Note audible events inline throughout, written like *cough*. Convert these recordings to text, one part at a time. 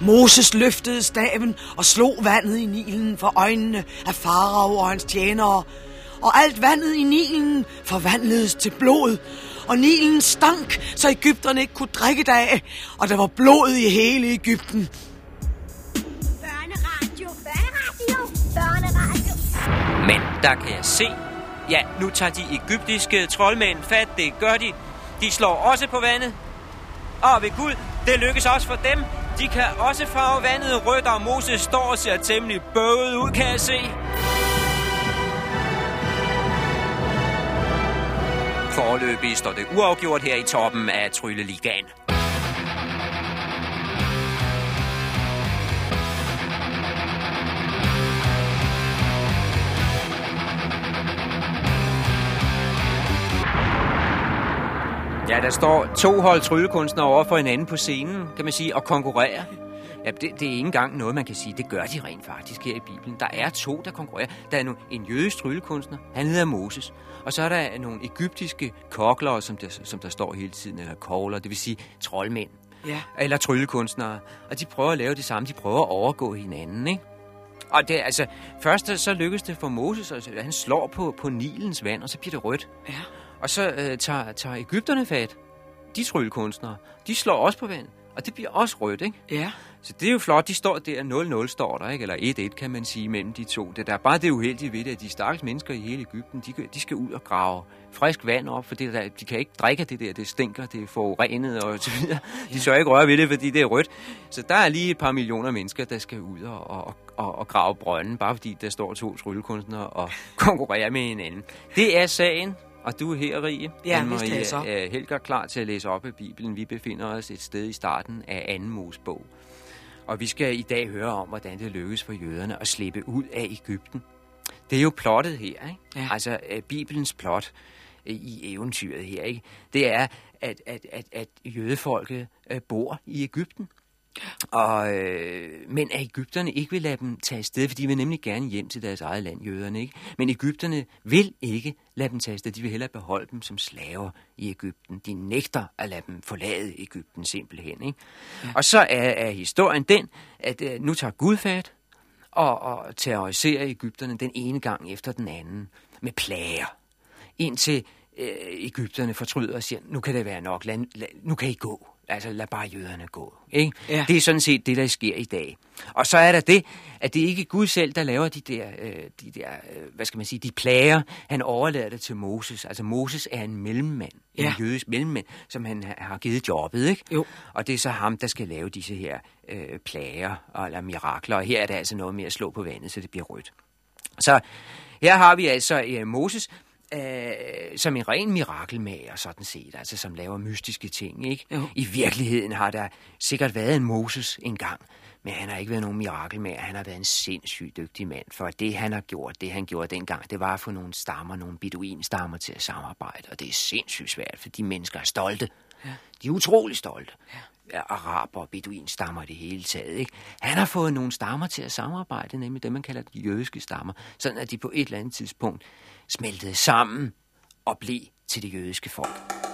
Moses løftede staven og slog vandet i Nilen for øjnene af farao og hans tjenere. Og alt vandet i Nilen forvandledes til blod, og Nilen stank, så Ægypterne ikke kunne drikke af, og der var blod i hele Ægypten. Børneradio, børneradio, børneradio. Men der kan jeg se, ja, nu tager de egyptiske troldmænd fat, det gør de. De slår også på vandet. Og ved Gud, det lykkes også for dem. De kan også farve vandet rødt, og Moses står og ser temmelig bøvet ud, kan jeg se. Forløbig står det uafgjort her i toppen af Trylleligaen. Ja, der står to hold tryllekunstnere over for hinanden på scenen, kan man sige, og konkurrerer. Ja, det, det er ikke engang noget, man kan sige. Det gør de rent faktisk her i Bibelen. Der er to, der konkurrerer. Der er nu en jødisk tryllekunstner, han hedder Moses. Og så er der nogle egyptiske koklere, som der, som der står hele tiden, eller kogler, det vil sige troldmænd. Ja. Eller tryllekunstnere. Og de prøver at lave det samme. De prøver at overgå hinanden, ikke? Og det, altså, først så lykkes det for Moses, og han slår på, på Nilens vand, og så bliver det rødt. Ja. Og så øh, tager, tager Ægypterne fat. De tryllekunstnere. De slår også på vand. Og det bliver også rødt, ikke? Ja. Så det er jo flot. De står der, 0-0 står der, ikke? Eller 1-1 kan man sige mellem de to. Det der er bare det uheldige ved det, at de stakkels mennesker i hele Ægypten, de, de skal ud og grave frisk vand op, for det der, de kan ikke drikke det der, det stinker, det er forurenet og så videre. De så ikke røre ved det, fordi det er rødt. Så der er lige et par millioner mennesker, der skal ud og, og, og, og grave brønden, bare fordi der står to tryllekunstnere og konkurrerer med hinanden. Det er sagen. Og du er her, Rie. Ja, Marie så. er helt godt klar til at læse op af Bibelen. Vi befinder os et sted i starten af anden Mosebog. Og vi skal i dag høre om, hvordan det lykkes for jøderne at slippe ud af Ægypten. Det er jo plottet her, ikke? Ja. Altså øh, Bibelens plot øh, i eventyret her, ikke? Det er, at, at, at, at jødefolket øh, bor i Ægypten. Og, øh, men at Ægypterne ikke vil lade dem tage afsted, for de vil nemlig gerne hjem til deres eget land, jøderne. Ikke? Men Ægypterne vil ikke lade dem tage afsted. De vil hellere beholde dem som slaver i Ægypten. De nægter at lade dem forlade Ægypten simpelthen. Ikke? Ja. Og så er, er historien den, at øh, nu tager Gud fat og, og terroriserer Ægypterne den ene gang efter den anden med plager. Indtil øh, Ægypterne fortryder og siger, nu kan det være nok, lad, lad, nu kan I gå. Altså, lad bare jøderne gå. Ikke? Ja. Det er sådan set det, der sker i dag. Og så er der det, at det ikke er Gud selv, der laver de der, øh, de der øh, hvad skal man sige, de plager. Han overlader det til Moses. Altså, Moses er en mellemmand, Ja. en jødisk mellemmand, som han ha- har givet jobbet, ikke? Jo. Og det er så ham, der skal lave disse her øh, plager eller mirakler. Og her er det altså noget med at slå på vandet, så det bliver rødt. Så her har vi altså øh, Moses øh, som en ren mirakelmager, sådan set, altså som laver mystiske ting, ikke? Jo. I virkeligheden har der sikkert været en Moses engang, men han har ikke været nogen mirakelmager. Han har været en sindssygt dygtig mand, for det han har gjort, det han gjorde dengang, det var at få nogle stammer, nogle beduinstammer til at samarbejde, og det er sindssygt svært, for de mennesker er stolte. Ja. De er utrolig stolte. Ja. Araber og beduinstammer i det hele taget. Ikke? Han har fået nogle stammer til at samarbejde, nemlig det, man kalder de jødiske stammer, sådan at de på et eller andet tidspunkt smeltede sammen og blev til det jødiske folk.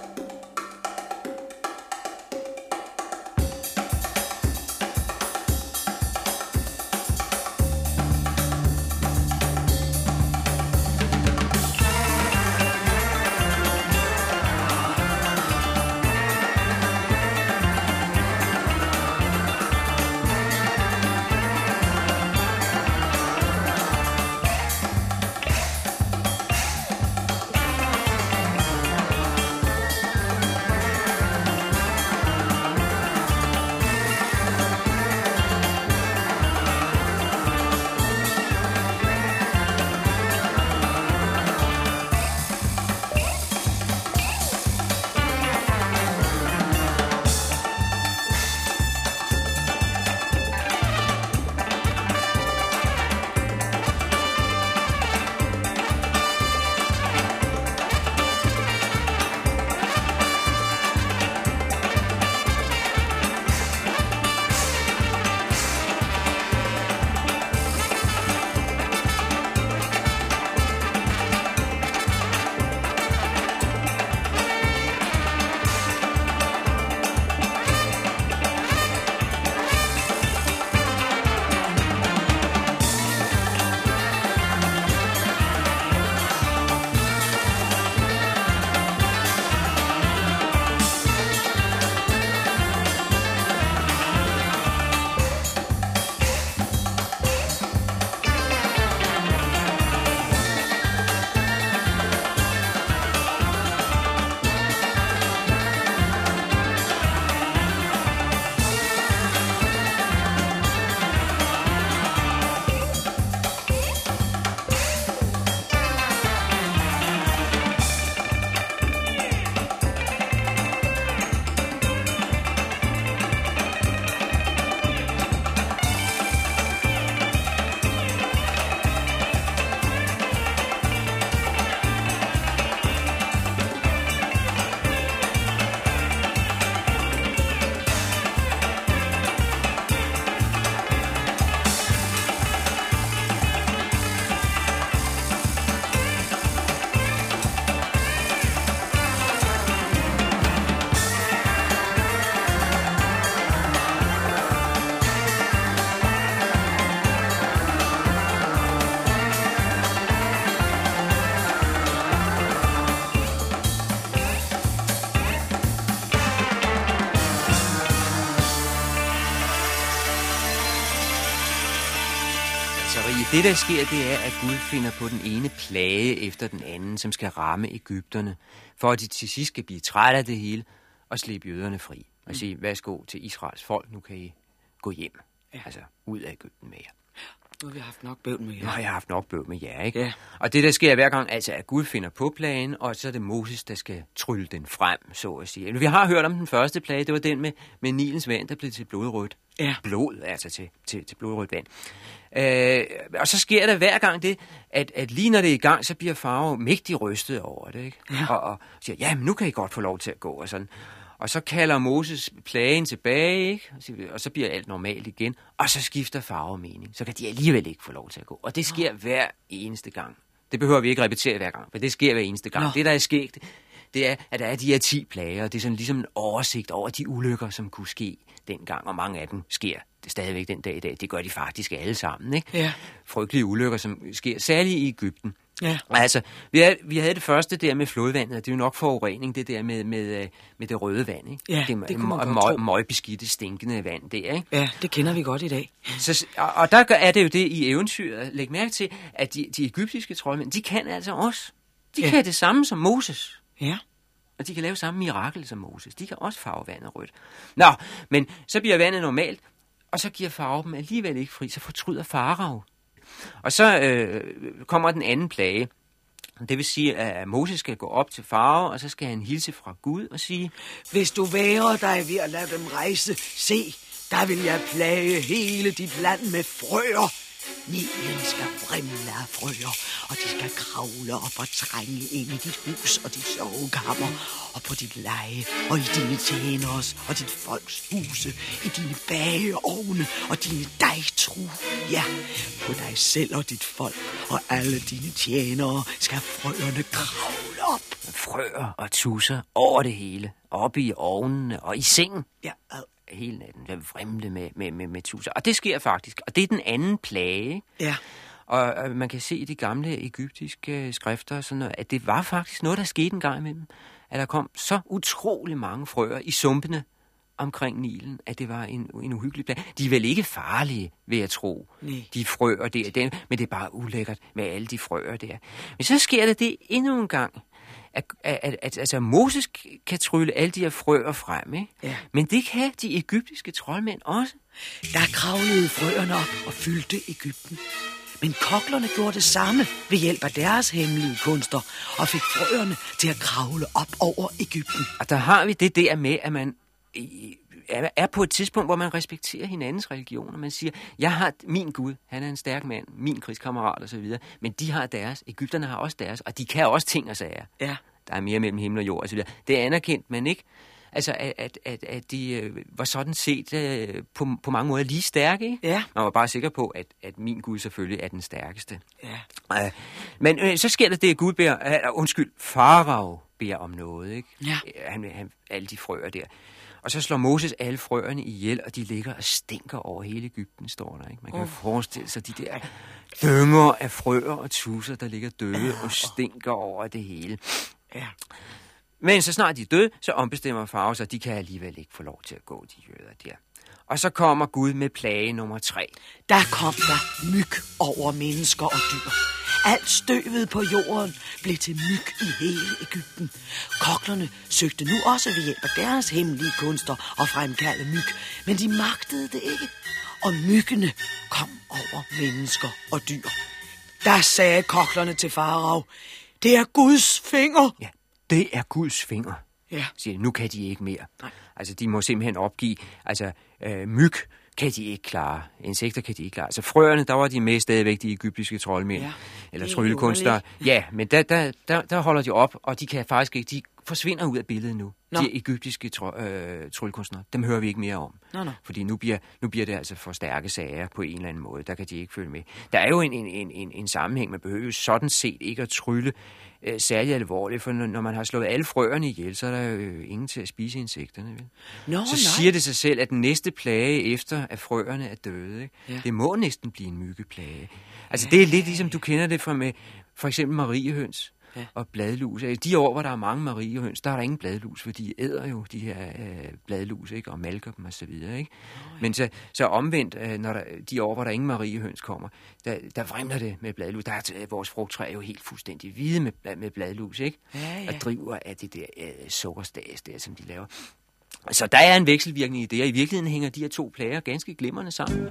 Det, der sker, det er, at Gud finder på den ene plage efter den anden, som skal ramme Ægypterne, for at de til sidst skal blive trætte af det hele og slippe jøderne fri. Og sige, værsgo til Israels folk, nu kan I gå hjem. Ja. Altså, ud af Ægypten med jer. Nu har vi haft nok bøvl med jer. Nu har jeg haft nok bøv med jer, ikke? Ja. Og det, der sker hver gang, altså at Gud finder på plagen, og så er det Moses, der skal trylle den frem, så at sige. Vi har hørt om den første plage, det var den med, med Nilens vand, der blev til blodrødt. Ja. Blod, altså til, til, til blodrødt vand. Øh, og så sker der hver gang det, at, at lige når det er i gang, så bliver farve mægtig rystet over det, ikke? Ja. Og, og siger, ja, men nu kan I godt få lov til at gå, og sådan. Og så kalder Moses plagen tilbage, ikke? Og så- Og bliver alt normalt igen, og så skifter farve mening. Så kan de alligevel ikke få lov til at gå. Og det sker hver eneste gang. Det behøver vi ikke repetere hver gang, for det sker hver eneste gang. Nå. Det, der er sket, det, det er, at der er de her 10 plager, og det er sådan ligesom en oversigt over de ulykker, som kunne ske dengang, og mange af dem sker det stadigvæk den dag i dag. Det gør de faktisk alle sammen, ikke? Ja. Frygtelige ulykker, som sker særligt i Ægypten. Ja. Altså, vi havde, vi havde det første der med flodvandet, og det er jo nok forurening, det der med, med, øh, med det røde vand, ikke? Ja, det, det kunne man møg-. Møgbeskidte, stinkende vand der, ikke? Ja, det kender vi godt i dag. Så, og, og der er det jo det i eventyret. Læg mærke til, at de, de egyptiske troldmænd, de kan altså også. De ja. kan det samme som Moses. Ja. Og de kan lave samme mirakel som Moses. De kan også farve vandet rødt. Nå, men så bliver vandet normalt, og så giver farve dem alligevel ikke fri, så fortryder farao. Og så øh, kommer den anden plage. Det vil sige, at Moses skal gå op til farve, og så skal han hilse fra Gud og sige, Hvis du værer dig ved at lade dem rejse, se, der vil jeg plage hele dit land med frøer. Nilen skal vrimle af frøer, og de skal kravle op og trænge ind i dit hus og dit sovekammer, og på dit leje, og i dine tjeners og dit folks huse, i dine bageovne og dine dejtru. Ja, på dig selv og dit folk, og alle dine tjenere skal frøerne kravle op. frøer og tusser over det hele, oppe i ovnene og i sengen. Ja. Hele natten. Der vrimle med, med, med, med tusser. Og det sker faktisk. Og det er den anden plage. ja. Og, og man kan se i de gamle egyptiske skrifter, sådan noget, at det var faktisk noget, der skete en gang imellem. At der kom så utrolig mange frøer i sumpene omkring Nilen, at det var en, en uhyggelig plage. De er vel ikke farlige, vil jeg tro, Nej. de frøer der, men det er bare ulækkert med alle de frøer der. Men så sker der det endnu en gang, at, at, at, at altså Moses kan trylle alle de her frøer frem, ikke? Ja. men det kan de egyptiske troldmænd også. Der kravlede frøerne op og fyldte Ægypten. Men koklerne gjorde det samme ved hjælp af deres hemmelige kunster og fik frøerne til at kravle op over Ægypten. Og der har vi det der med, at man er er på et tidspunkt, hvor man respekterer hinandens religioner. Man siger, jeg har min Gud, han er en stærk mand, min krigskammerat osv., men de har deres, Ægypterne har også deres, og de kan også ting og sager. Ja. Der er mere mellem himmel og jord osv. Det er anerkendt, men ikke. Altså, at, at, at, at de øh, var sådan set øh, på, på mange måder lige stærke. Ikke? Ja. Man var bare sikker på, at, at min Gud selvfølgelig er den stærkeste. Ja. Men øh, så sker der det, at Gud beder, uh, undskyld, farao beder om noget, ikke? Ja. Øh, Han, han, alle de frøer der. Og så slår Moses alle frøerne ihjel, og de ligger og stinker over hele Ægypten, står der, ikke? Man kan jo forestille sig de der dynger af frøer og tusser, der ligger døde og stinker over det hele. Ja. Men så snart de er døde, så ombestemmer farve sig, de kan alligevel ikke få lov til at gå, de jøder der. Og så kommer Gud med plage nummer tre. Der kom der myg over mennesker og dyr. Alt støvet på jorden blev til myg i hele Ægypten. Koklerne søgte nu også ved hjælp af deres hemmelige kunster at fremkalde myg, men de magtede det ikke. Og myggene kom over mennesker og dyr. Der sagde koklerne til farao, det er Guds finger. Ja, det er Guds finger. Ja. Siger, nu kan de ikke mere. Nej. Altså, de må simpelthen opgive. Altså, øh, myg kan de ikke klare. Insekter kan de ikke klare. Altså, frøerne, der var de med stadigvæk, de egyptiske troldmænd. Ja, eller er tryllekunstnere. Ja, men der, der, der, der holder de op, og de kan faktisk ikke, de forsvinder ud af billedet nu. Nå. De egyptiske tro, øh, tryllekunstnere, dem hører vi ikke mere om. Nå, nå. Fordi nu bliver, nu bliver det altså for stærke sager på en eller anden måde. Der kan de ikke følge med. Der er jo en, en, en, en, en sammenhæng. Man behøver jo sådan set ikke at trylle øh, særlig alvorligt, for når, når man har slået alle frøerne ihjel, så er der jo ingen til at spise insekterne. Vel? Nå, så nej. siger det sig selv, at den næste plage efter, at frøerne er døde, ikke? Ja. det må næsten blive en myggeplage. Altså det er lidt ligesom du kender det fra med for eksempel mariehøns. Ja. og bladlus. Altså, de år, hvor der er mange mariehøns, der er der ingen bladlus, for de æder jo de her øh, bladlus, ikke? og malker dem og så videre. Ikke? Oh, ja. Men så, så omvendt, øh, når der, de år, hvor der ingen mariehøns kommer, der, der vrimler det med bladlus. Der er, øh, vores frugttræ er jo helt fuldstændig hvide med, med bladlus, ikke? Ja, ja. og driver af det der øh, sukkerstas der, som de laver. Så der er en vekselvirkning i det, og i virkeligheden hænger de her to plager ganske glimrende sammen.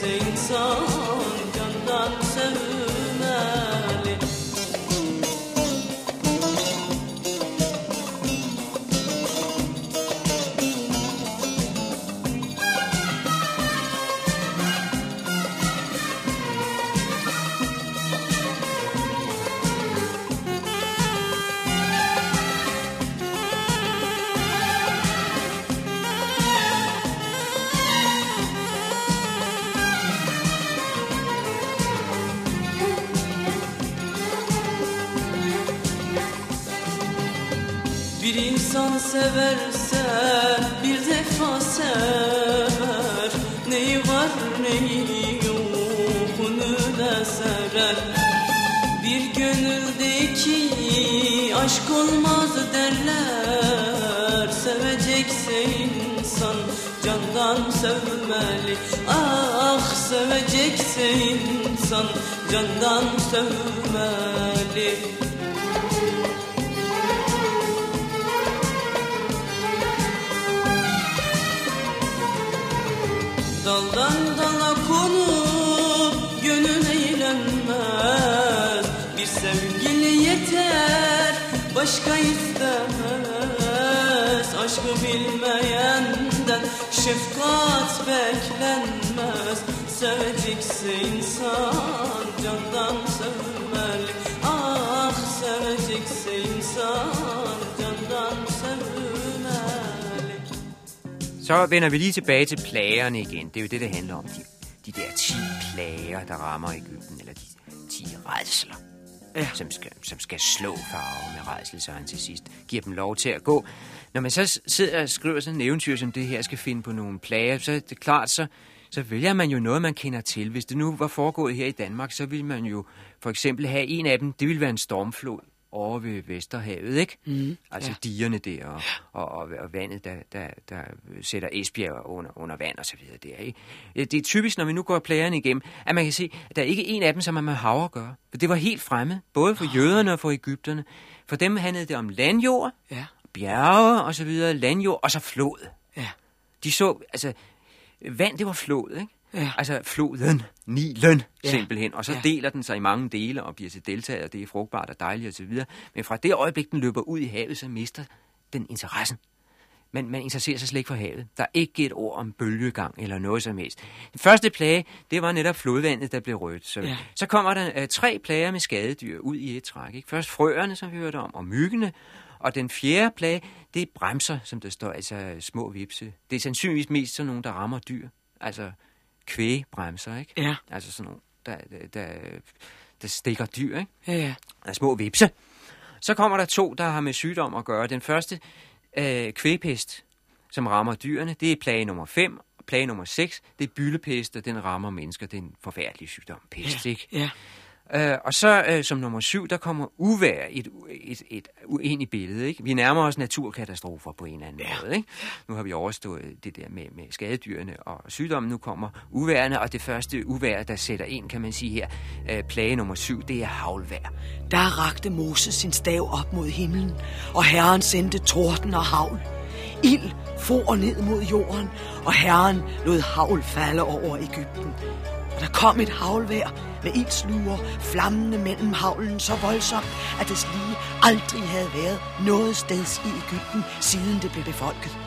sing songs. Sevecekse insan candan sevmeli. Daldan dala konup gönül eğlenmez. Bir sevgili yeter başka istemez. Aşkı bilmeyenden şefkat beklenmez Sevecekse insan candan sevmeli Ah sevecekse insan candan Så vender vi lige tilbage til plagerne igen. Det er jo det, det handler om. De, de der 10 plager, der rammer Ægypten, eller de 10 redsler, ja. som, skal, som skal slå farve med redsel, så han til sidst giver dem lov til at gå. Når man så sidder og skriver sådan en eventyr som det her, skal finde på nogle plager, så er det klart, så, så vælger man jo noget, man kender til. Hvis det nu var foregået her i Danmark, så ville man jo for eksempel have en af dem, det ville være en stormflod over ved Vesterhavet, ikke? Mm, altså ja. digerne der, og, og, og, og vandet, der, der, der sætter Esbjerg under, under vand og så videre der, ikke? Det er typisk, når vi nu går plagerne igennem, at man kan se, at der er ikke en af dem, som har med hav at gøre. For det var helt fremme, både for jøderne og for Ægypterne. For dem handlede det om landjord, ja. bjerge og så videre, landjord og så flod. Ja. De så, altså, vand, det var flod, ikke? Ja. Altså floden, Nilen ja. simpelthen. Og så ja. deler den sig i mange dele og bliver til deltager, det er frugtbart og dejligt osv. Men fra det øjeblik, den løber ud i havet, så mister den interessen. Man, man interesserer sig slet ikke for havet. Der er ikke et ord om bølgegang eller noget som helst. Den første plage, det var netop flodvandet, der blev rødt. Så, ja. så kommer der øh, tre plager med skadedyr ud i et træk. Ikke? Først frøerne, som vi hørte om, og myggene. Og den fjerde plage, det er bremser, som der står, altså små vipse. Det er sandsynligvis mest sådan nogle, der rammer dyr. Altså kvægbremser, ikke? Ja. Altså sådan nogle, der, der, der, der stikker dyr, ikke? Ja, ja. af små vipse. Så kommer der to, der har med sygdom at gøre. Den første, øh, kvægpest, som rammer dyrene, det er plage nummer 5. Plage nummer 6, det er byllepest, og den rammer mennesker. Det er en forfærdelig sygdom, pest, ikke? Ja. Øh, og så øh, som nummer 7, der kommer uvær et, et, et, et, ind i billedet. Ikke? Vi nærmer os naturkatastrofer på en eller anden Ja. måde. Ikke? Nu har vi overstået det der med, med skadedyrene og sygdommen. Nu kommer uværene, og det første uvær, der sætter ind, kan man sige her, øh, plage nummer 7, det er havlvær. Der rakte Moses sin stav op mod himlen, og Herren sendte torden og havl. Ild for ned mod jorden, og Herren lod havl falde over Ægypten. Og der kom et havlvejr med ildsluer, flammende mellem havlen så voldsomt, at det lige aldrig havde været noget sted i Ægypten, siden det blev befolket.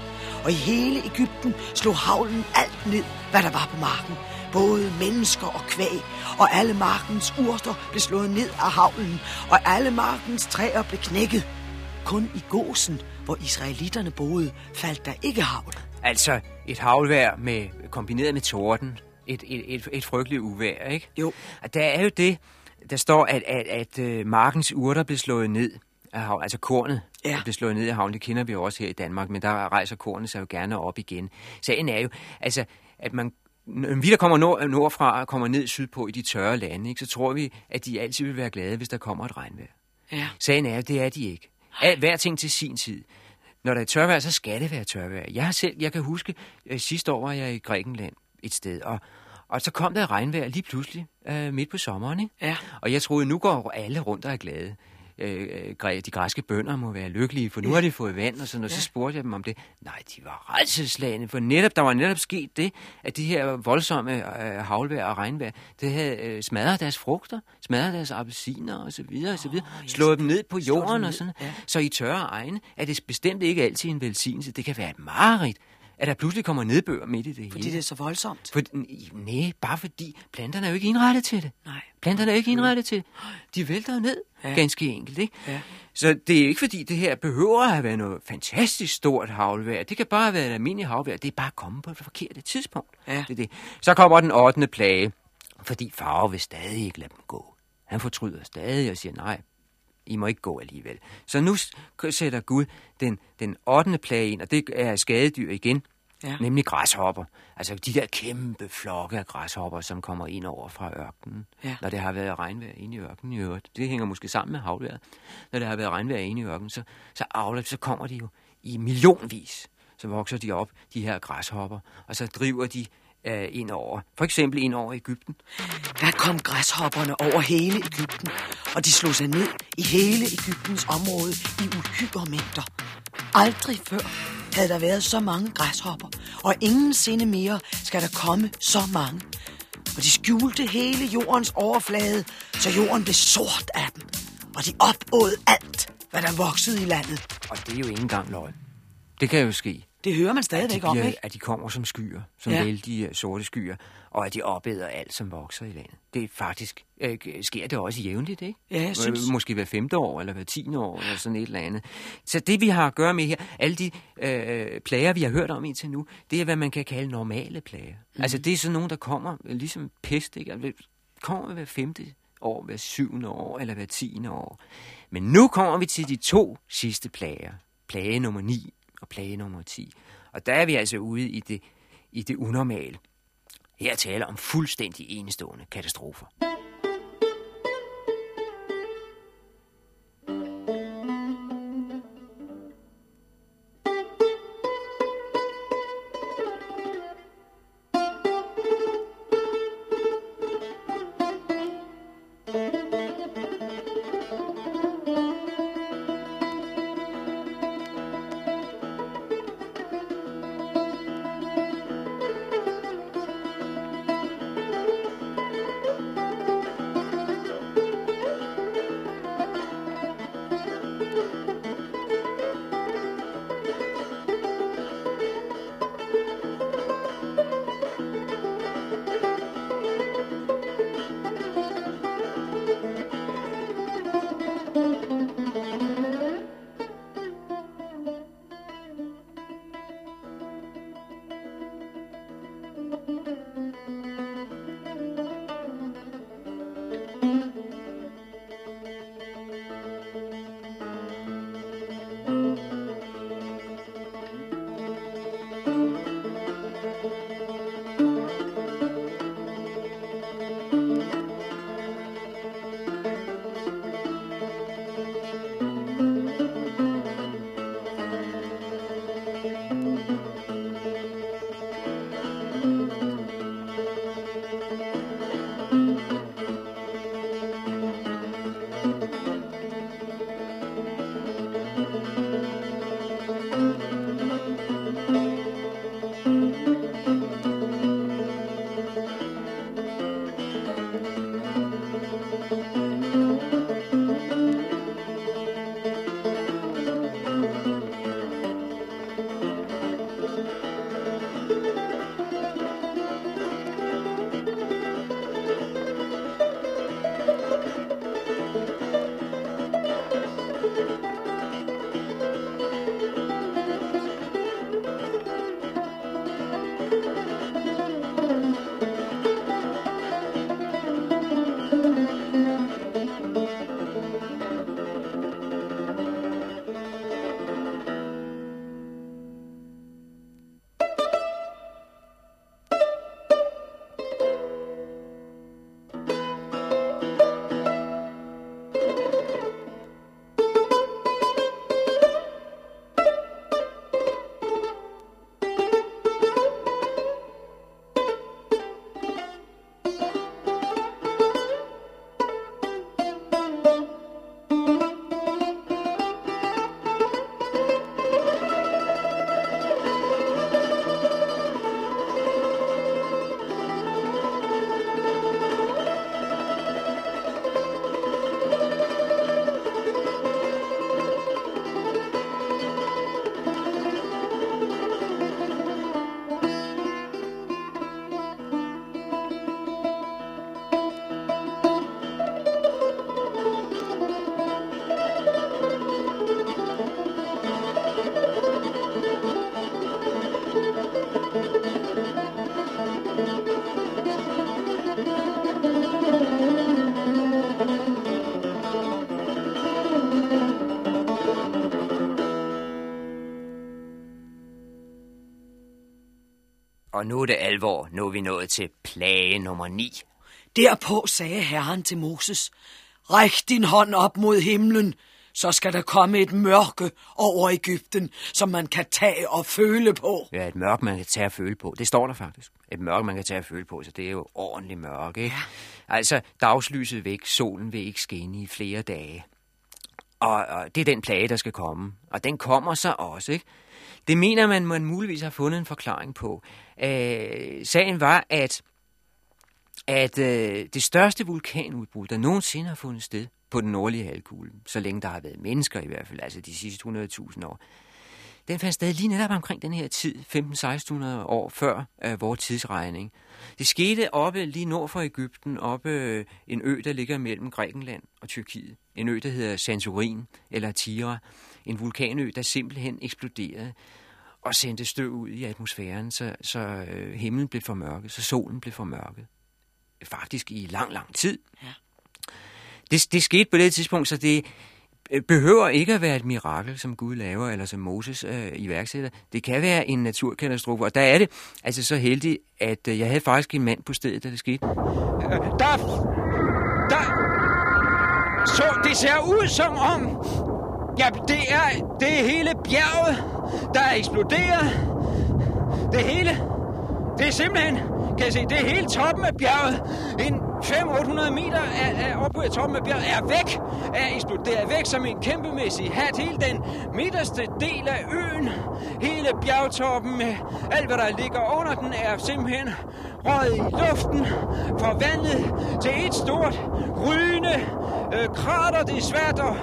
Og i hele Ægypten slog havlen alt ned, hvad der var på marken. Både mennesker og kvæg, og alle markens urter blev slået ned af havlen, og alle markens træer blev knækket. Kun i gåsen, hvor israelitterne boede, faldt der ikke havl. Altså et havlvejr med, kombineret med torden. Et, et, et, et frygteligt uvejr, ikke? Jo. Og der er jo det, der står, at, at, at uh, markens urter blev slået ned af hav, altså kornet Ja. blev slået ned af havnen. Det kender vi jo også her i Danmark, men der rejser kornet sig jo gerne op igen. Sagen er jo, altså, at man vi, der kommer nord, nordfra og kommer ned sydpå i de tørre lande, ikke, så tror vi, at de altid vil være glade, hvis der kommer et regnvejr. Ja. Sagen er, det er de ikke. Al, hver ting til sin tid. Når der er tørvejr, så skal det være tørvejr. Jeg selv, jeg kan huske, øh, sidste år var jeg i Grækenland et sted, og, og så kom der regnvejr lige pludselig øh, midt på sommeren. Ikke? Ja. Og jeg troede, nu går alle rundt og er glade. Øh, øh, de græske bønder må være lykkelige, for nu har de fået vand og sådan noget. Så spurgte jeg dem om det. Nej, de var redselslagende, for netop, der var netop sket det, at de her voldsomme øh, havlvejr og regnvejr, det havde øh, smadret deres frugter, smadret deres appelsiner og så videre og så videre, ja, slået dem ned på jorden og sådan. ja. Så i tørre egne er det bestemt ikke altid en velsignelse. Det kan være et mareridt, at der pludselig kommer nedbør midt i det Fordi hele. det er så voldsomt. For, nej, bare fordi planterne er jo ikke indrettet til det. Nej. Planterne er jo ikke indrettet til det. De vælter ned, Ja. ganske enkelt. Ikke? Ja. Så det er ikke fordi, det her behøver at have været noget fantastisk stort havlvejr. Det kan bare have været et almindeligt havlvejr. Det er bare kommet på det forkerte tidspunkt. Ja. Det er det. Så kommer den 8. plage, fordi farve vil stadig ikke lade dem gå. Han fortryder stadig og siger, nej, I må ikke gå alligevel. Så nu sætter Gud den, den 8. plage ind, og det er skadedyr igen, Ja. nemlig græshopper. Altså de der kæmpe flokke af græshopper, som kommer ind over fra ørkenen, Ja. når det har været regnvejr inde i ørkenen i øvrigt. Det hænger måske sammen med havvejret. Når det har været regnvejr inde i ørkenen, så, så, avler, så kommer de jo i millionvis. Så vokser de op, de her græshopper, og så driver de øh, ind over. For eksempel ind over Ægypten. Der kom græshopperne over hele Ægypten, og de slog sig ned i hele Ægyptens område i uhyre mængder. Aldrig før havde der været så mange græshopper, og ingen sinde mere skal der komme så mange. Og de skjulte hele jordens overflade, så jorden blev sort af dem. Og de opåd alt, hvad der voksede i landet. Og det er jo ikke engang løgn. Det kan jo ske. Det hører man stadigvæk om, ikke? at de kommer som skyer, som Ja. vældige sorte skyer, og at de opæder alt, som vokser i landet. Det er faktisk, øh, sker det også jævnligt, ikke? Ja, jeg synes- Øh, Måske hver femte år, eller hver tiende år, eller sådan et eller andet. Så det, vi har at gøre med her, alle de øh, plager, vi har hørt om indtil nu, det er, hvad man kan kalde normale plager. Mm. Altså, det er sådan nogle, der kommer, øh, ligesom pest, ikke? Altså, kommer hver femte år, hver syvende år, eller hver tiende år. Men nu kommer vi til de to sidste plager. Plage nummer 9 og plage nummer 10. Og der er vi altså ude i det, i det unormale. Her taler om fuldstændig enestående katastrofer. Og nu er det alvor. Nu er vi nået til plage nummer 9. Derpå sagde Herren til Moses, Ræk din hånd op mod himlen, så skal der komme et mørke over Ægypten, som man kan tage og føle på. Ja, et mørke, man kan tage og føle på. Det står der faktisk. Et mørke, man kan tage og føle på, så det er jo ordentligt mørke, ikke? Ja. Altså, dagslyset væk, solen vil ikke skinne i flere dage. Og, og det er den plage, der skal komme. Og den kommer så også, ikke? Det mener man, man muligvis har fundet en forklaring på. Øh, sagen var, at, at øh, det største vulkanudbrud, der nogensinde har fundet sted på den nordlige halvkugle, så længe der har været mennesker i hvert fald, altså de sidste 100.000 år, den fandt sted lige netop omkring den her tid, 15-1600 år før øh, vores tidsregning. Det skete oppe lige nord for Ægypten, oppe øh, en ø, der ligger mellem Grækenland og Tyrkiet. En ø, der hedder Santorin eller Tira. En vulkanø, der simpelthen eksploderede og sendte støv ud i atmosfæren, så, så øh, himlen blev formørket, så solen blev formørket. Faktisk i lang, lang tid. Ja. Det, det skete på det tidspunkt, så det øh, behøver ikke at være et mirakel, som Gud laver, eller som Moses øh, iværksætter. Det kan være en naturkatastrofe, og der er det altså så heldigt, at øh, jeg havde faktisk en mand på stedet, da det skete. Der, der, så det ser ud som om, ja, det er, det er hele bjerget, der er eksploderet. Det hele, det er simpelthen, kan jeg se, det er hele toppen af bjerget. En 500-800 meter er, er oppe på toppen af bjerget er væk, er eksploderet væk som en kæmpemæssig hat. Hele den midterste del af øen, hele bjergtoppen med alt, hvad der ligger under den, er simpelthen røget i luften, forvandlet til et stort, rygende øh, krater. Det er svært at,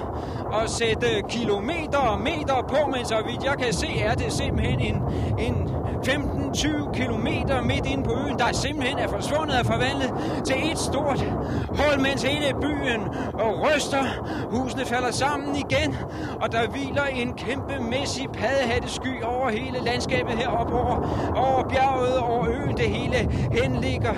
at sætte kilometer og meter på, men så vidt jeg kan se, er det simpelthen en, en 15 15-20 km midt inde på øen, der simpelthen er forsvundet og forvandlet til et stort hul, mens hele byen og ryster. Husene falder sammen igen, og der hviler en kæmpemæssig paddehattesky over hele landskabet heroppe over, over bjerget, over øen. Det hele henligger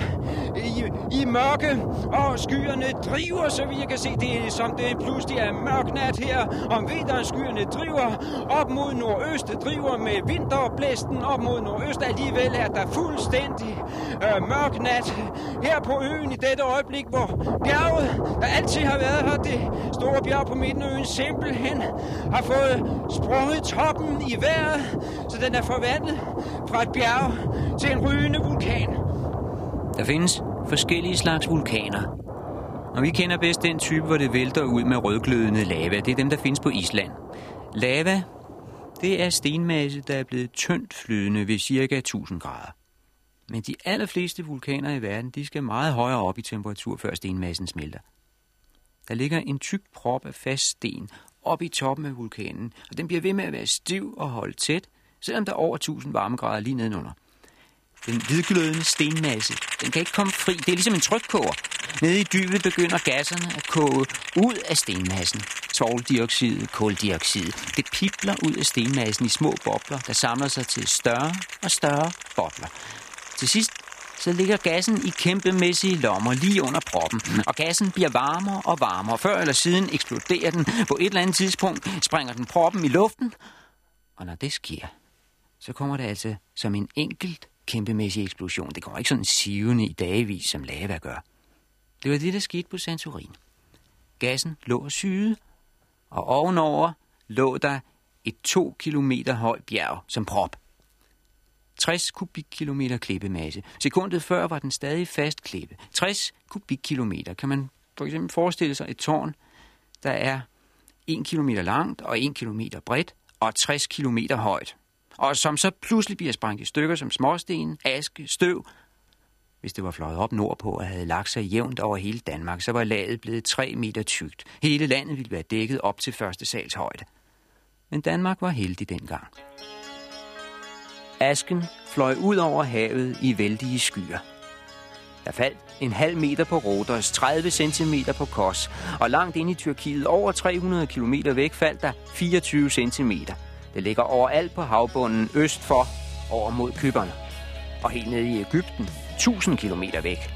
i, i mørke, og skyerne driver, så vi kan se, det er som det pludselig er mørk nat her om vinteren. Skyerne driver op mod nordøst, driver med vinterblæsten op mod nordøst. Alligevel er der fuldstændig øh, mørk nat her på øen i dette øjeblik, hvor bjerget, der altid har været her, det store bjerg på midten af øen, simpelthen har fået sprunget toppen i vejret, så den er forvandlet fra et bjerg til en rygende vulkan. Der findes forskellige slags vulkaner. Og vi kender bedst den type, hvor det vælter ud med rødglødende lava. Det er dem, der findes på Island. Lava, det er stenmasse, der er blevet tyndt flydende ved ca. 1000 grader. Men de allerfleste vulkaner i verden, de skal meget højere op i temperatur, før stenmassen smelter. Der ligger en tyk prop af fast sten op i toppen af vulkanen, og den bliver ved med at være stiv og holde tæt, selvom der er over 1000 varmegrader lige nedenunder. Den hvidglødende stenmasse, den kan ikke komme fri. Det er ligesom en trykkoger. Nede i dybet begynder gasserne at koge ud af stenmassen. Svovldioxid, koldioxid. Det pipler ud af stenmassen i små bobler, der samler sig til større og større bobler. Til sidst så ligger gassen i kæmpemæssige lommer lige under proppen, og gassen bliver varmere og varmere. Før eller siden eksploderer den. På et eller andet tidspunkt springer den proppen i luften, og når det sker, så kommer det altså som en enkelt kæmpemæssig eksplosion. Det kommer ikke sådan sivende i dagevis, som lava gør. Det var det, der skete på Santorin. Gassen lå og syede, og ovenover lå der et to kilometer højt bjerg som prop. 60 kubikkilometer klippemasse. Sekundet før var den stadig fast klippe. 60 kubikkilometer. Kan man for eksempel forestille sig et tårn, der er 1 kilometer langt og 1 kilometer bredt og 60 kilometer højt. Og som så pludselig bliver sprængt i stykker som småsten, aske, støv. Hvis det var fløjet op nordpå og havde lagt sig jævnt over hele Danmark, så var laget blevet 3 meter tykt. Hele landet ville være dækket op til første sals højde. Men Danmark var heldig dengang. Asken fløj ud over havet i vældige skyer. Der faldt en halv meter på Rodos, 30 cm på Kos, og langt ind i Tyrkiet, over 300 km væk, faldt der 24 cm. Det ligger overalt på havbunden øst for over mod Kypern. Og helt nede i Ægypten, 1000 km væk.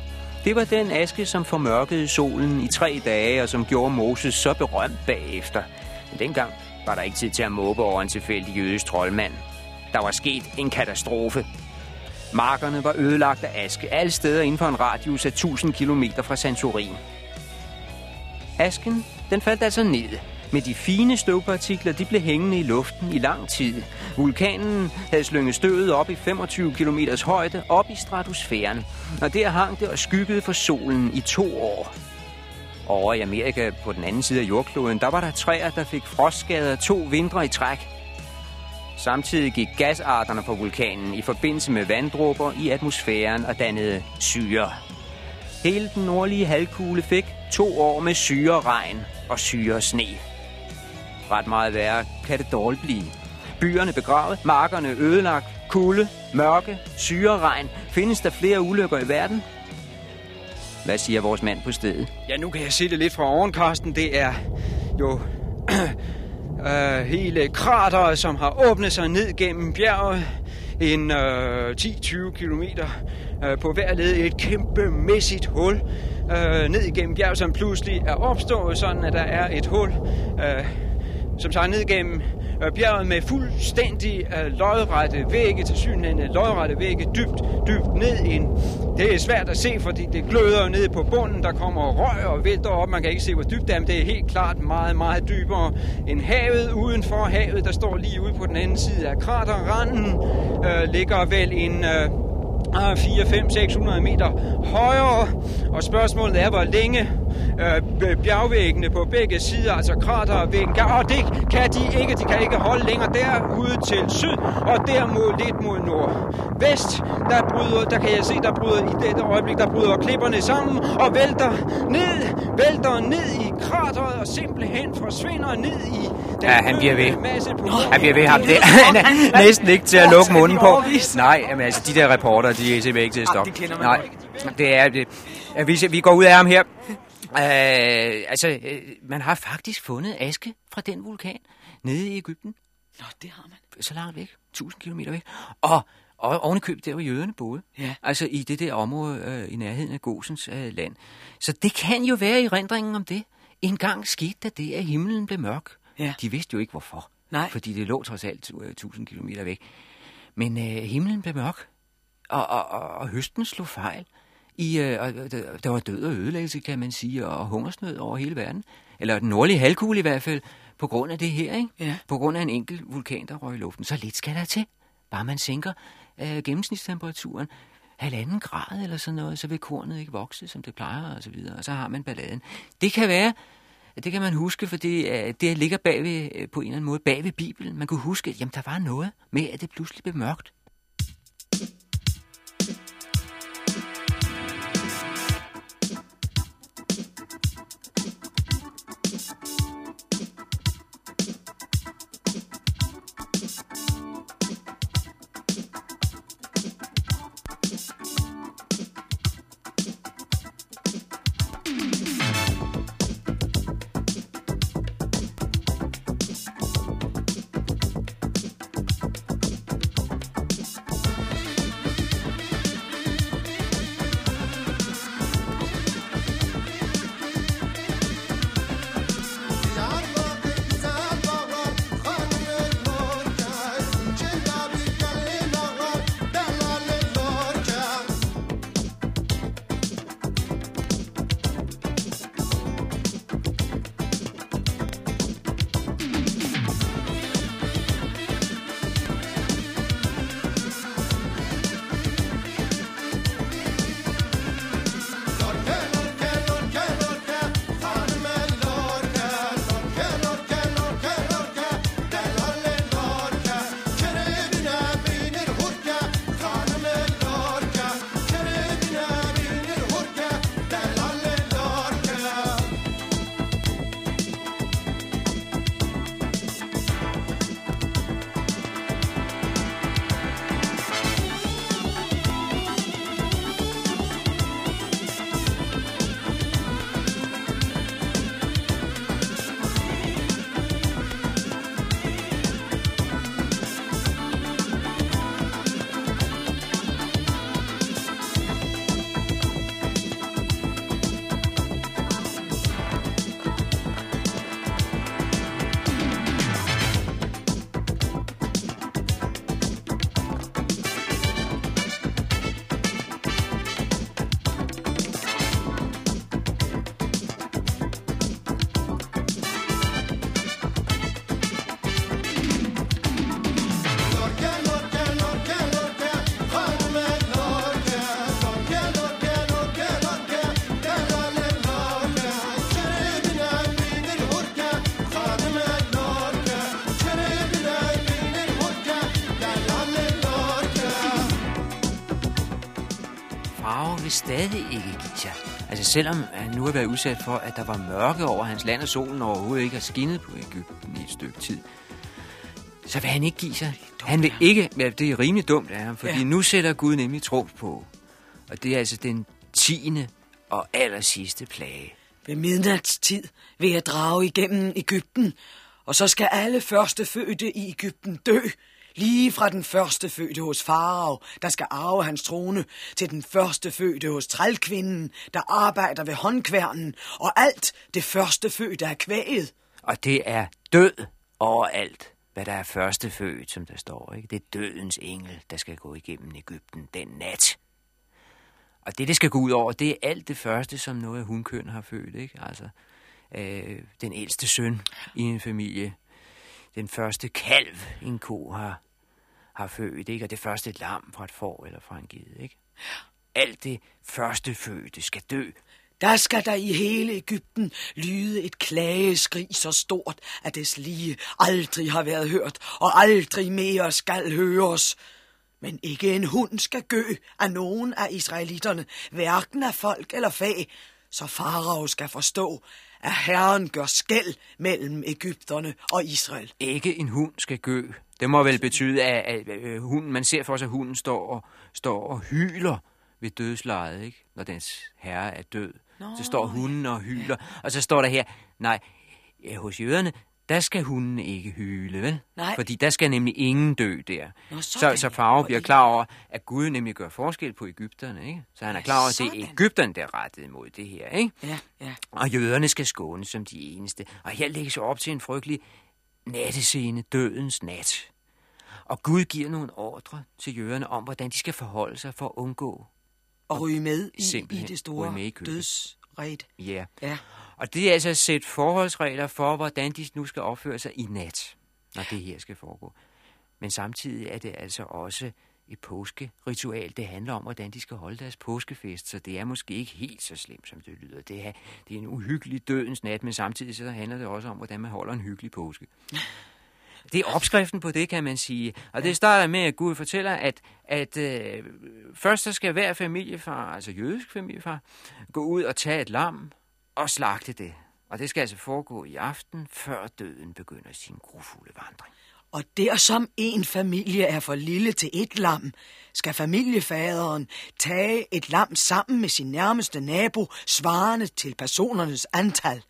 Det var den aske, som formørkede solen i tre dage, og som gjorde Moses så berømt bagefter. Men dengang var der ikke tid til at måbe over en tilfældig jødisk troldmand. Der var sket en katastrofe. Markerne var ødelagt af aske, alle steder inden for en radius af 1000 km fra Santorin. Asken, den faldt altså ned, men de fine støvpartikler, de blev hængende i luften i lang tid. Vulkanen havde slynget støvet op i 25 km højde op i stratosfæren, og der hang det og skyggede for solen i to år. Over i Amerika på den anden side af jordkloden, der var der træer, der fik frostskader to vintre i træk. Samtidig gik gasarterne på vulkanen i forbindelse med vanddråber i atmosfæren og dannede syre. Hele den nordlige halvkugle fik to år med syre regn og syre sne. Ret meget værre kan det dårligt blive. Byerne begravet, markerne ødelagt, kulde, mørke, syreregn. Findes der flere ulykker i verden? Hvad siger vores mand på stedet? Ja, nu kan jeg se det lidt fra oven, Karsten. Det er jo *clears throat* øh, hele krateret, som har åbnet sig ned gennem bjerget. En øh, 10-20 kilometer øh, på hver led. Et kæmpemæssigt hul øh, ned igennem bjerget, som pludselig er opstået, sådan at der er et hul, øh, som tager ned gennem øh, bjerget med fuldstændig øh, lodrette vægge, til synligheden lodrette vægge, dybt, dybt ned i en. Det er svært at se, fordi det gløder ned på bunden, der kommer røg og vælter op, man kan ikke se, hvor dybt det er, men det er helt klart meget, meget dybere end havet. Udenfor havet, der står lige ude på den anden side af kraterranden, øh, ligger vel en... Øh, 4, 5, 600 meter højere. Og spørgsmålet er, hvor længe øh, bjergvæggene på begge sider, altså kratervæggen, kan, og det kan de ikke. De kan ikke holde længere derude til syd, og der mod lidt mod nordvest. Der, bryder, der kan jeg se, der bryder i dette øjeblik, der bryder klipperne sammen og vælter ned, vælter ned i krateret og simpelthen forsvinder ned i den Ja, han bliver ved. masse på Han bliver ved ham der. Er næsten ikke til at lukke munden på. Nej, men altså, de der reporter, de er simpelthen ikke til at stoppe. det kender man Nej, det er det. Vi, vi går ud af ham her. Uh, altså, øh, man har faktisk fundet aske fra den vulkan nede i Ægypten. Nå, det har man. Så langt væk. 1000 km væk. Og, og oven i købet, der hvor jøderne boede. Ja. Altså i det der område øh, i nærheden af Gosens øh, land. Så det kan jo være i rendringen om det. En gang skete der det, at himlen blev mørk. Ja. De vidste jo ikke hvorfor. Nej. Fordi det lå trods alt øh, 1000 km væk. Men øh, himlen blev mørk, og, og, og, og høsten slog fejl. I, øh, og der, var død og ødelæggelse, kan man sige, og hungersnød over hele verden. Eller den nordlige halvkugle i hvert fald, på grund af det her, ikke? Ja. På grund af en enkelt vulkan, der røg i luften. Så lidt skal der til. Bare man sænker øh, gennemsnitstemperaturen halvanden grad eller sådan noget, så vil kornet ikke vokse, som det plejer, og så videre. Og så har man balladen. Det kan være, det kan man huske, for det, øh, det ligger bagved, øh, på en eller anden måde bag ved Bibelen. Man kunne huske, at jamen, der var noget med, at det pludselig blev mørkt. Stadig ikke give sig. Altså selvom han nu har været udsat for, at der var mørke over hans land, og solen overhovedet ikke har skinnet på Ægypten i et stykke tid, så vil han ikke give sig. Han vil ikke, ja, det er rimelig dumt af ham, fordi ja. Nu sætter Gud nemlig tro på. Og det er altså den tiende og aller sidste plage. Ved midnatstid vil jeg drage igennem Ægypten, og så skal alle førstefødte i Ægypten dø. Lige fra den første fødte hos farao, der skal arve hans trone, til den første fødte hos trælkvinden, der arbejder ved håndkværnen, og alt det første fødte er kvæget. Og det er død overalt, hvad der er førstefødt, som der står. Ikke? Det er dødens engel, der skal gå igennem Ægypten den nat. Og det, det skal gå ud over, det er alt det første, som noget af hunkøn har født. Ikke? Altså, øh, den ældste søn i en familie. Den første kalv, en ko har, har født. Ikke? Og det første lam fra et får eller fra en ged. Ikke? Alt det første fødte skal dø. Der skal der i hele Ægypten lyde et klageskrig så stort, at des lige aldrig har været hørt, og aldrig mere skal høres. Men ikke en hund skal gø af nogen af israelitterne, hverken af folk eller fag, så farao skal forstå, at Herren gør skæld mellem Ægypterne og Israel. Ikke en hund skal gø. Det må vel betyde, at, at, at hunden, man ser for sig, at hunden står og, står og hyler ved dødslejet, ikke? når dens herre er død. Nå, så står hunden og hyler, og så står der her, nej, hos jøderne, der skal hunden ikke hyle, vel? Nej. Fordi der skal nemlig ingen dø der. Nå, så, så Og bliver klar over, at Gud nemlig gør forskel på Ægypterne, ikke? Så han er klar over, at det er. Ægypterne, der er rettet imod det her, ikke? Ja, ja. Og jøderne skal skånes som de eneste. Og her lægges op til en frygtelig nattescene, dødens nat. Og Gud giver nogle ordre til jøderne om, hvordan de skal forholde sig for at undgå. Og ryge med i, i det store dødsret. Ja. Ja. Og det er altså sæt forholdsregler for, hvordan de nu skal opføre sig i nat, når det her skal foregå. Men samtidig er det altså også et påskeritual. Det handler om, hvordan de skal holde deres påskefest, så det er måske ikke helt så slemt, som det lyder. Det er, det er en uhyggelig dødens nat, men samtidig så handler det også om, hvordan man holder en hyggelig påske. Det er opskriften på det, kan man sige. Og det starter med, at Gud fortæller, at, at øh, først så skal hver familiefar, altså jødisk familiefar, gå ud og tage et lam og slagte det. Og det skal altså foregå i aften, før døden begynder sin grufulde vandring. Og der som en familie er for lille til et lam, skal familiefaderen tage et lam sammen med sin nærmeste nabo, svarende til personernes antal.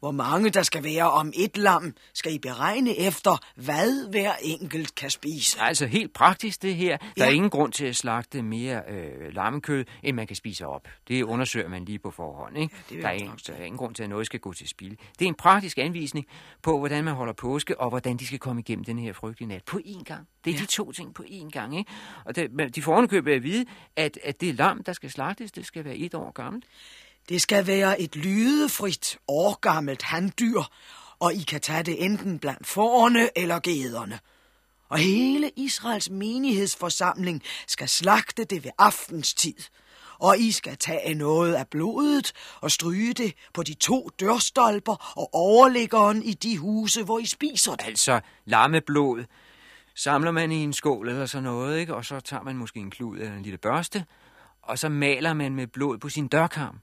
Hvor mange der skal være om et lam, skal I beregne efter, hvad hver enkelt kan spise. Altså helt praktisk det her. Der er Ja. ingen grund til at slagte mere øh, lammekød, end man kan spise op. Det undersøger man lige på forhånd. Ikke? vil der, er ingen, der er ingen grund til, at noget skal gå til spil. Det er en praktisk anvisning på, hvordan man holder påske, og hvordan de skal komme igennem den her frygtelige nat på én gang. Det er ja. de to ting på én gang. Ikke? Og det, de får at vide, at, at det lam, der skal slagtes, det skal være et år gammelt. Det skal være et lydefrit, årgammelt handdyr, og I kan tage det enten blandt forerne eller gederne. Og hele Israels menighedsforsamling skal slagte det ved aftenstid. Og I skal tage noget af blodet og stryge det på de to dørstolper og overliggeren i de huse, hvor I spiser det. Altså lammeblod samler man i en skål eller sådan noget, ikke? og så tager man måske en klud eller en lille børste, og så maler man med blod på sin dørkarm.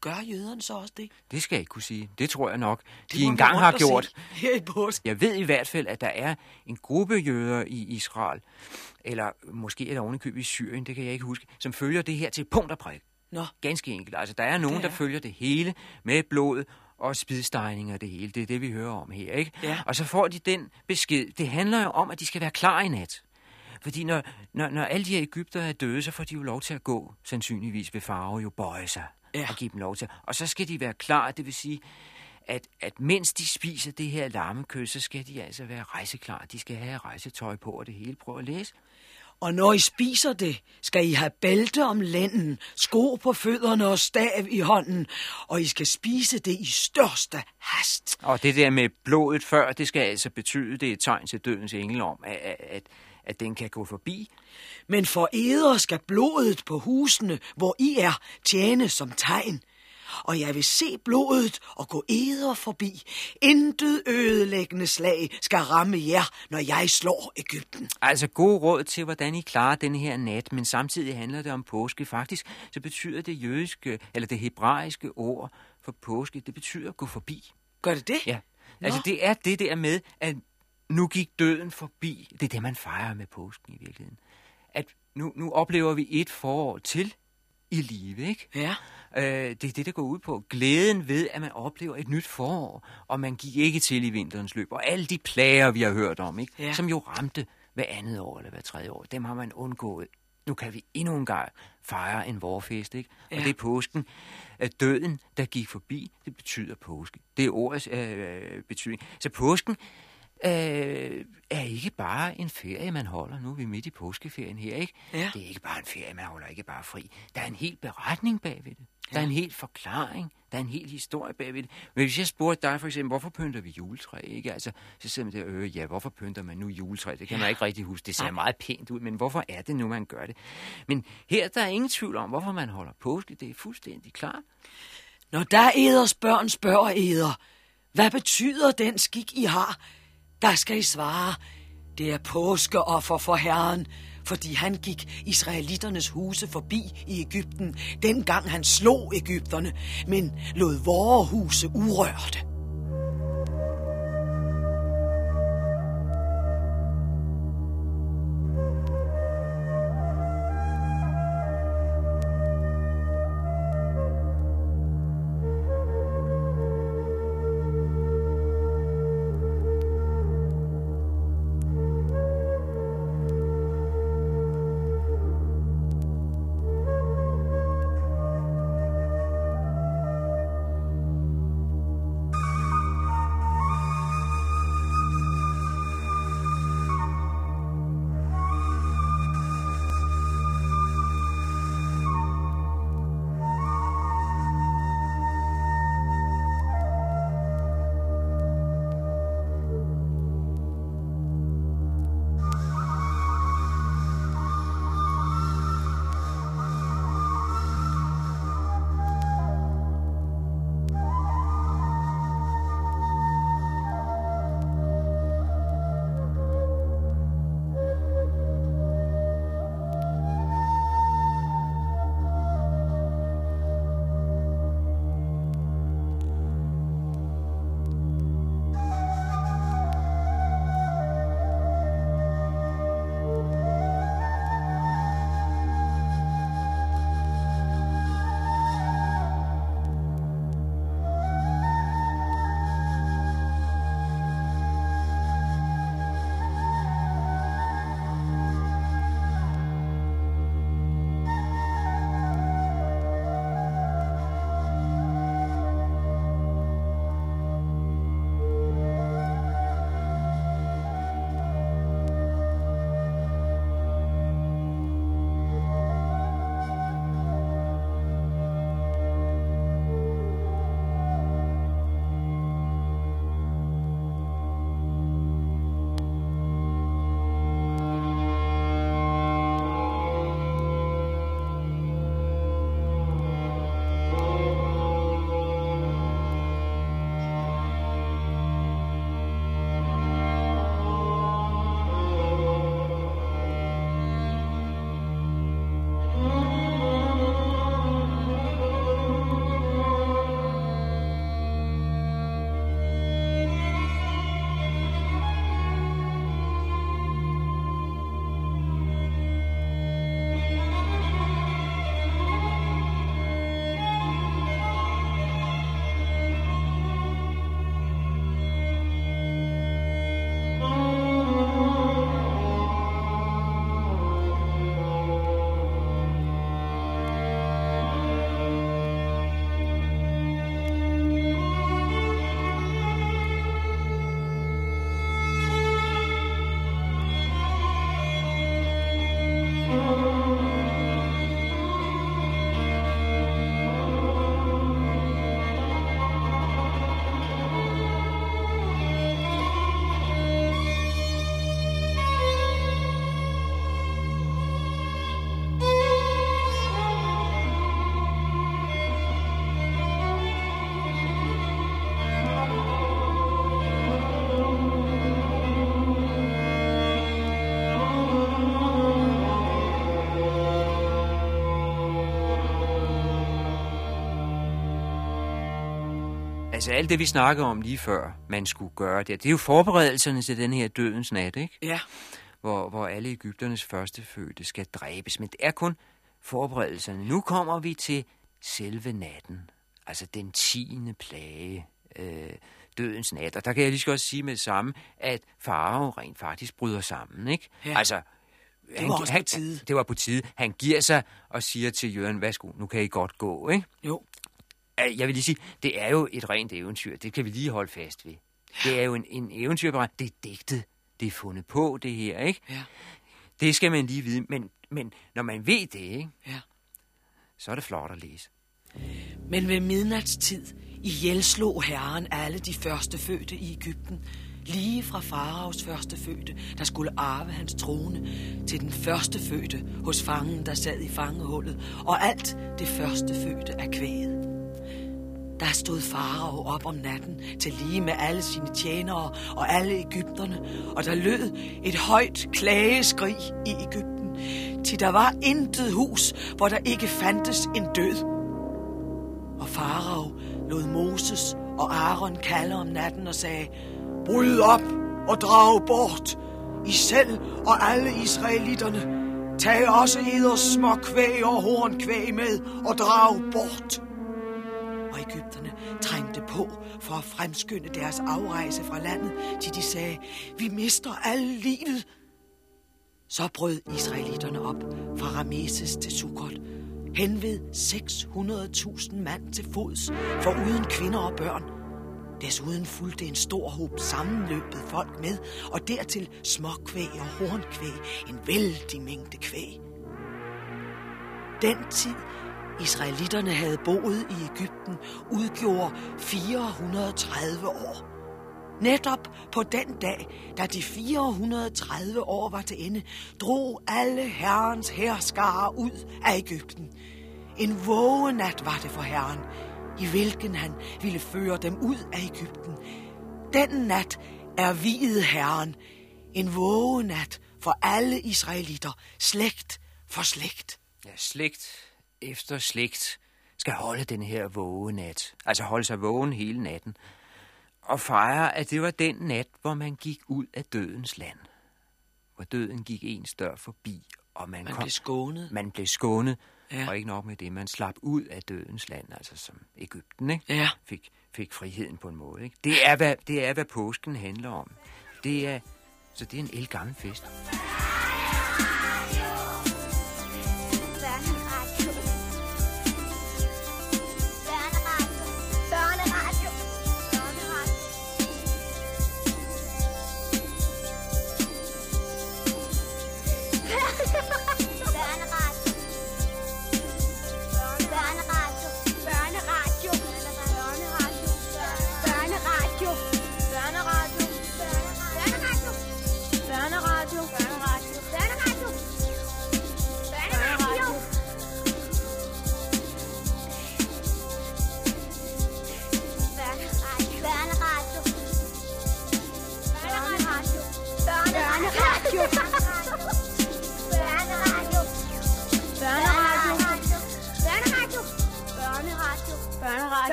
Gør jøderne så også det? Det skal jeg ikke kunne sige. Det tror jeg nok, det de engang har gjort. Her i påske. Jeg ved i hvert fald, at der er en gruppe jøder i Israel, eller måske er der ovenikøbet i Syrien, det kan jeg ikke huske, som følger det her til punkt og prik. Nå, Ganske enkelt. Altså, der er nogen, Det der er. følger det hele med blod og spidstegning og det hele. Det er det, vi hører om her, ikke? Ja. Og så får de den besked. Det handler jo om, at de skal være klar i nat. Fordi når, når, når alle de her Ægypter er døde, så får de jo lov til at gå, sandsynligvis ved farve jo bøje sig Ja. og give dem lov til. Og så skal de være klar, det vil sige, at, at mens de spiser det her lammekød, så skal de altså være rejseklar. De skal have rejsetøj på og det hele. Prøv at læse. Og når I spiser det, skal I have bælte om lænden, sko på fødderne og stav i hånden, og I skal spise det i største hast. Og det der med blodet før, det skal altså betyde, det er et tegn til dødens engel om, at, at, at, den kan gå forbi. Men for eder skal blodet på husene, hvor I er, tjene som tegn. og jeg vil se blodet og gå eder forbi. Intet ødelæggende slag skal ramme jer, når jeg slår Ægypten. Altså god råd til, hvordan I klarer den her nat, men samtidig handler det om påske. Faktisk så betyder det jødiske, eller det hebraiske ord for påske, det betyder gå forbi. Gør det det? Ja, altså det er det der med, at nu gik døden forbi. Det er det, man fejrer med påsken i virkeligheden. At nu, nu oplever vi et forår til i live, ikke? Ja. Øh, det er det, der går ud på. Glæden ved, at man oplever et nyt forår, og man gik ikke til i vinterens løb. Og alle de plager, vi har hørt om, ikke? Ja. som jo ramte hver andet år eller hver tredje år, dem har man undgået. Nu kan vi endnu en gang fejre en vorfest, ikke? Og Ja. det er påsken. At døden, der gik forbi, det betyder påske. Det er ordets øh, betydning. Så påsken øh, er ikke bare en ferie, man holder. Nu er vi midt i påskeferien her, ikke? Ja. Det er ikke bare en ferie, man holder ikke bare fri. Der er en hel beretning bagved det. Der er en hel forklaring. Der er en hel historie bagved det. Men hvis jeg spurgte dig for eksempel, hvorfor pynter vi juletræ, ikke? Altså, så sidder man der, øh, ja, hvorfor pynter man nu juletræ? Det kan man ikke rigtig huske. Det ser meget pænt ud, men hvorfor er det nu, man gør det? Men her der er ingen tvivl om, hvorfor man holder påske. Det er fuldstændig klart. Når der eders børn spørger eder, hvad betyder den skik, I har? Der skal I svare, det er påskeoffer for Herren, fordi han gik israeliternes huse forbi i Ægypten, dengang han slog Ægypterne, men lod vore huse urørte. Altså alt det, vi snakkede om lige før, man skulle gøre det, det er jo forberedelserne til den her dødens nat, ikke? Ja. Hvor, hvor alle Ægypternes førstefødte skal dræbes. Men det er kun forberedelserne. Nu kommer vi til selve natten. Altså den tiende plage. Øh, dødens nat. Og der kan jeg lige så godt sige med det samme, at Farao rent faktisk bryder sammen, ikke? Ja. Altså, Det var også på tide. Det var på tide. Han giver sig og siger til jøden, værsgo, nu kan I godt gå, ikke? Jo. Jeg vil lige sige, det er jo et rent eventyr. Det kan vi lige holde fast ved. Det er jo en, en eventyrberetning. Det er digtet. Det er fundet på, det her, ikke? Ja. Det skal man lige vide. Men, men når man ved det, ikke? Ja. så er det flot at læse. Men ved midnatstid ihjelslog herren alle de første fødte i Ægypten, lige fra faraos første fødte, der skulle arve hans trone, til den første fødte hos fangen, der sad i fangehullet, og alt det første fødte af kvæget. Der stod farao op om natten til lige med alle sine tjenere og alle Ægypterne, og der lød et højt klageskrig i Ægypten, til der var intet hus, hvor der ikke fandtes en død. Og farao lod Moses og Aaron kalde om natten og sagde, Bryd op og drag bort, I selv og alle israelitterne. Tag også eders små kvæg og hornkvæg med og drag bort. På for at fremskynde deres afrejse fra landet, til de sagde, vi mister alle livet. Så brød israelitterne op fra Rameses til Sukkot, henved 600.000 mand til fods, for uden kvinder og børn. Desuden fulgte en stor håb sammenløbet folk med, og dertil småkvæg og hornkvæg, en vældig mængde kvæg. Den tid, israelitterne havde boet i Ægypten, udgjorde 430 år. Netop på den dag, da de 430 år var til ende, drog alle herrens herskare ud af Ægypten. En vågenat var det for herren, i hvilken han ville føre dem ud af Ægypten. Den nat er viet herren, en vågenat for alle israelitter, slægt for slægt. Ja, slægt efter slægt skal holde den her vågenat. Altså holde sig vågen hele natten. Og fejre, at det var den nat, hvor man gik ud af dødens land. Hvor døden gik en dør forbi, og man, Man kom, blev skånet. Man blev skånet, Ja. ja. og ikke nok med det, man slap ud af dødens land, altså som Ægypten, ikke? Ja. Fik, fik friheden på en måde, ikke? Det er, hvad, det er, hvad påsken handler om. Det er, så det er en elgammel fest.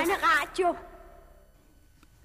egne radio.